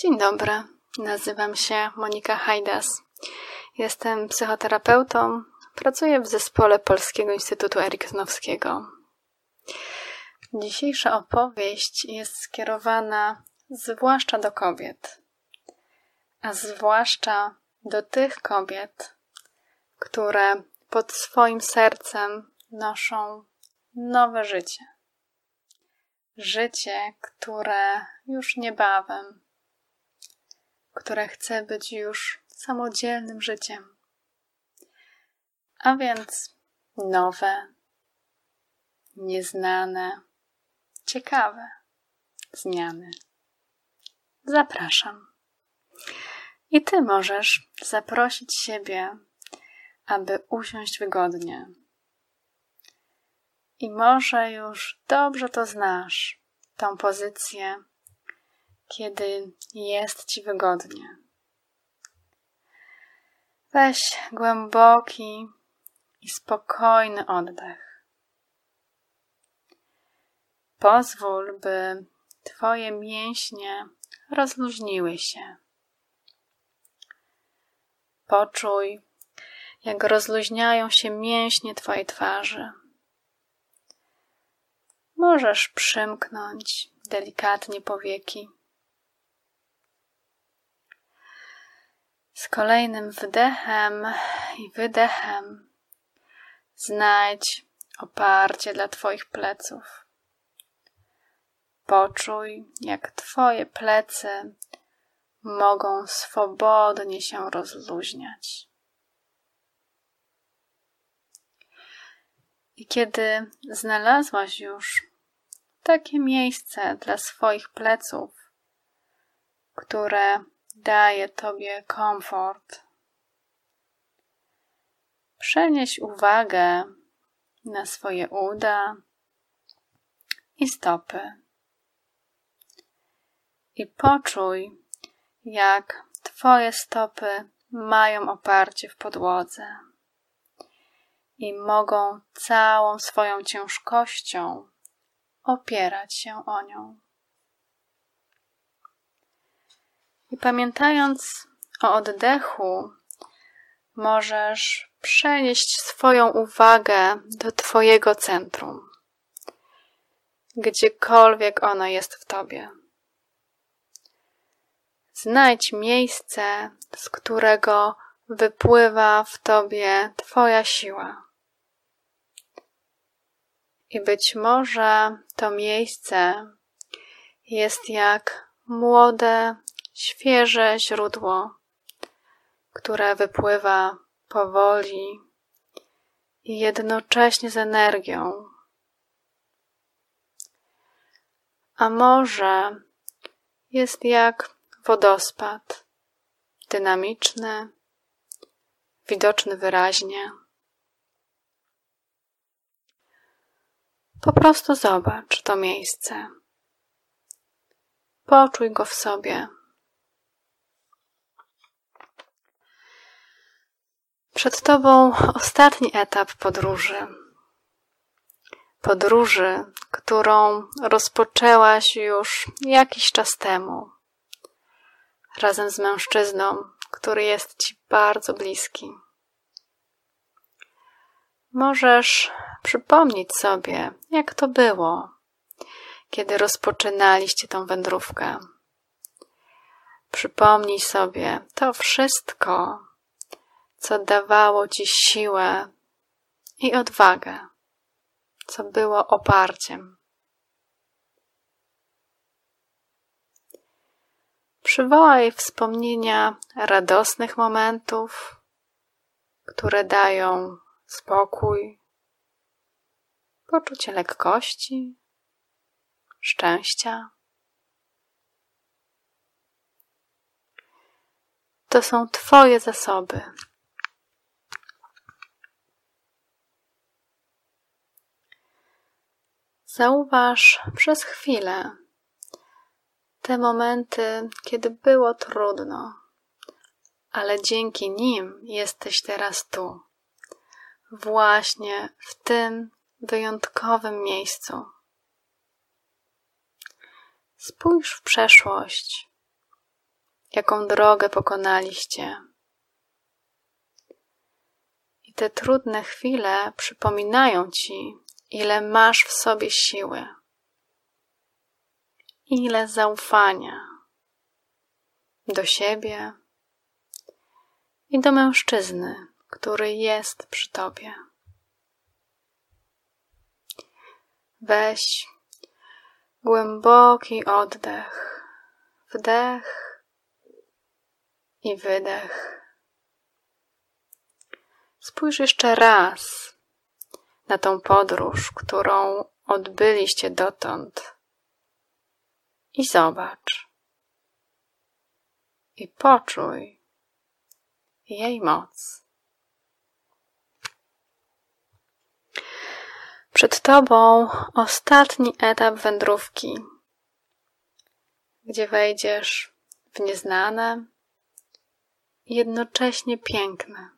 Dzień dobry, nazywam się Monika Hajdas. Jestem psychoterapeutą, pracuję w zespole Polskiego Instytutu Eriksonowskiego. Dzisiejsza opowieść jest skierowana zwłaszcza do kobiet, a zwłaszcza do tych kobiet, które pod swoim sercem noszą nowe życie. Życie, które już niebawem które chce być już samodzielnym życiem. A więc nowe, nieznane, ciekawe zmiany. Zapraszam. I ty możesz zaprosić siebie, aby usiąść wygodnie. I może już dobrze to znasz, tą pozycję, kiedy jest ci wygodnie. Weź głęboki i spokojny oddech. Pozwól, by Twoje mięśnie rozluźniły się. Poczuj, jak rozluźniają się mięśnie Twojej twarzy. Możesz przymknąć delikatnie powieki. Z kolejnym wdechem i wydechem znajdź oparcie dla Twoich pleców. Poczuj, jak Twoje plecy mogą swobodnie się rozluźniać. I kiedy znalazłaś już takie miejsce dla swoich pleców, które daje Tobie komfort. Przenieś uwagę na swoje uda i stopy. I poczuj, jak Twoje stopy mają oparcie w podłodze i mogą całą swoją ciężkością opierać się o nią. I pamiętając o oddechu, możesz przenieść swoją uwagę do Twojego centrum, gdziekolwiek ono jest w Tobie. Znajdź miejsce, z którego wypływa w Tobie Twoja siła. I być może to miejsce jest jak młode, świeże źródło, które wypływa powoli i jednocześnie z energią. A może jest jak wodospad, dynamiczny, widoczny wyraźnie. Po prostu zobacz to miejsce. Poczuj go w sobie. Przed Tobą ostatni etap podróży. Podróży, którą rozpoczęłaś już jakiś czas temu, razem z mężczyzną, który jest Ci bardzo bliski. Możesz przypomnieć sobie, jak to było, kiedy rozpoczynaliście tą wędrówkę. Przypomnij sobie to wszystko, co dawało ci siłę i odwagę, co było oparciem. Przywołaj wspomnienia radosnych momentów, które dają spokój, poczucie lekkości, szczęścia. To są Twoje zasoby. Zauważ przez chwilę te momenty, kiedy było trudno, ale dzięki nim jesteś teraz tu, właśnie w tym wyjątkowym miejscu. Spójrz w przeszłość jaką drogę pokonaliście. I te trudne chwile przypominają ci, ile masz w sobie siły, ile zaufania do siebie i do mężczyzny, który jest przy tobie. Weź głęboki oddech, wdech i wydech. Spójrz jeszcze raz na tą podróż, którą odbyliście dotąd i zobacz i poczuj jej moc. Przed Tobą ostatni etap wędrówki, gdzie wejdziesz w nieznane jednocześnie piękne.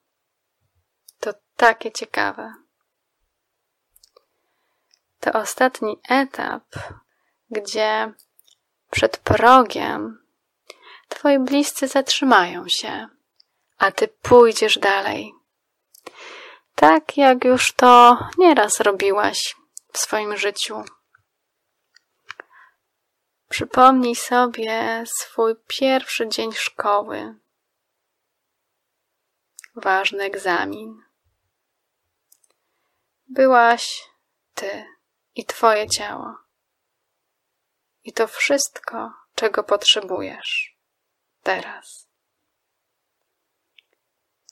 To takie ciekawe. To ostatni etap, gdzie przed progiem Twoi bliscy zatrzymają się, a Ty pójdziesz dalej tak jak już to nieraz robiłaś w swoim życiu. Przypomnij sobie swój pierwszy dzień szkoły, ważny egzamin. Byłaś ty i twoje ciało. I to wszystko, czego potrzebujesz teraz.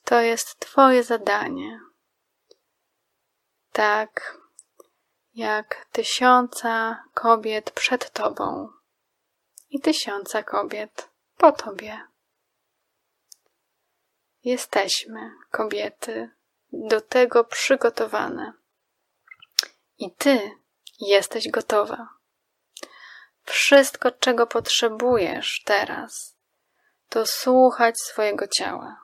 To jest Twoje zadanie tak jak tysiąca kobiet przed Tobą i tysiąca kobiet po Tobie. Jesteśmy, kobiety, do tego przygotowane. I Ty jesteś gotowa. Wszystko, czego potrzebujesz teraz, to słuchać swojego ciała.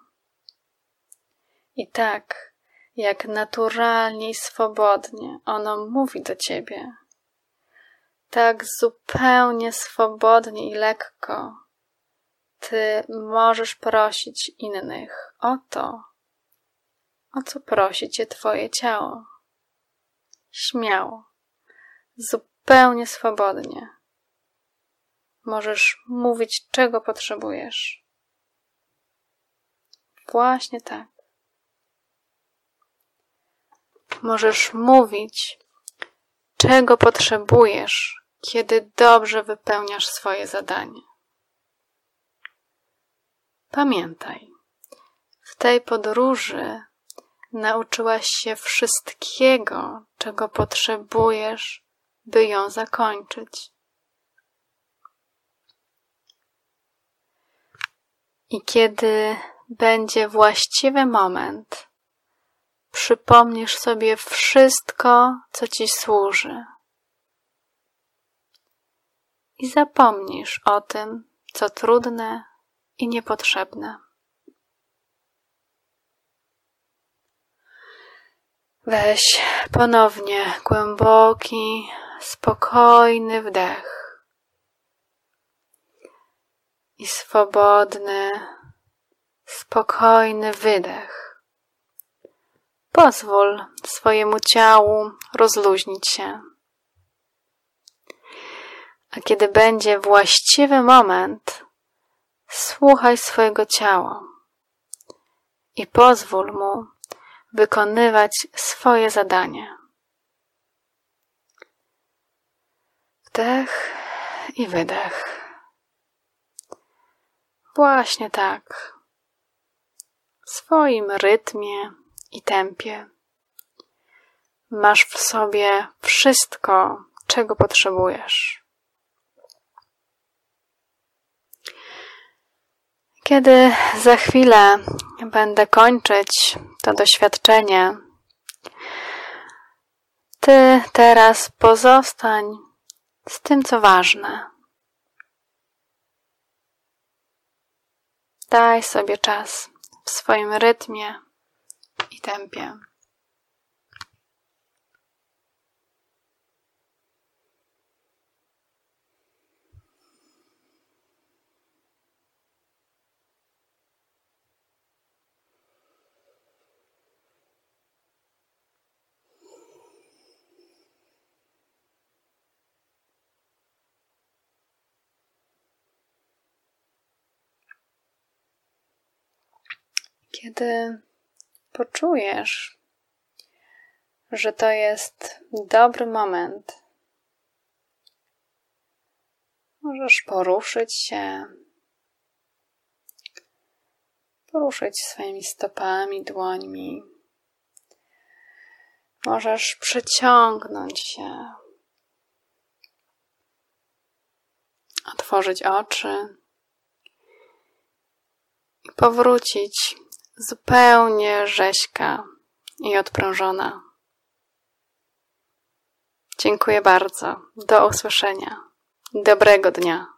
I tak, jak naturalnie i swobodnie ono mówi do ciebie. Tak zupełnie swobodnie i lekko ty możesz prosić innych o to, o co prosi cię twoje ciało. Śmiało, zupełnie swobodnie. Możesz mówić, czego potrzebujesz. Właśnie tak. możesz mówić, czego potrzebujesz, kiedy dobrze wypełniasz swoje zadanie. Pamiętaj, w tej podróży nauczyłaś się wszystkiego, czego potrzebujesz, by ją zakończyć. I kiedy będzie właściwy moment, przypomnisz sobie wszystko, co ci służy. I zapomnisz o tym, co trudne i niepotrzebne. Weź ponownie głęboki, spokojny wdech i swobodny, spokojny wydech. Pozwól swojemu ciału rozluźnić się. A kiedy będzie właściwy moment, słuchaj swojego ciała i pozwól mu wykonywać swoje zadanie. Wdech i wydech. Właśnie tak. W swoim rytmie i tempie. Masz w sobie wszystko, czego potrzebujesz. Kiedy za chwilę będę kończyć to doświadczenie, ty teraz pozostań z tym, co ważne. Daj sobie czas w swoim rytmie i tempie. Kiedy poczujesz, że to jest dobry moment, możesz poruszyć się, poruszyć swoimi stopami, dłońmi. Możesz przeciągnąć się, otworzyć oczy i powrócić zupełnie rzeźka i odprężona. Dziękuję bardzo. Do usłyszenia. Dobrego dnia.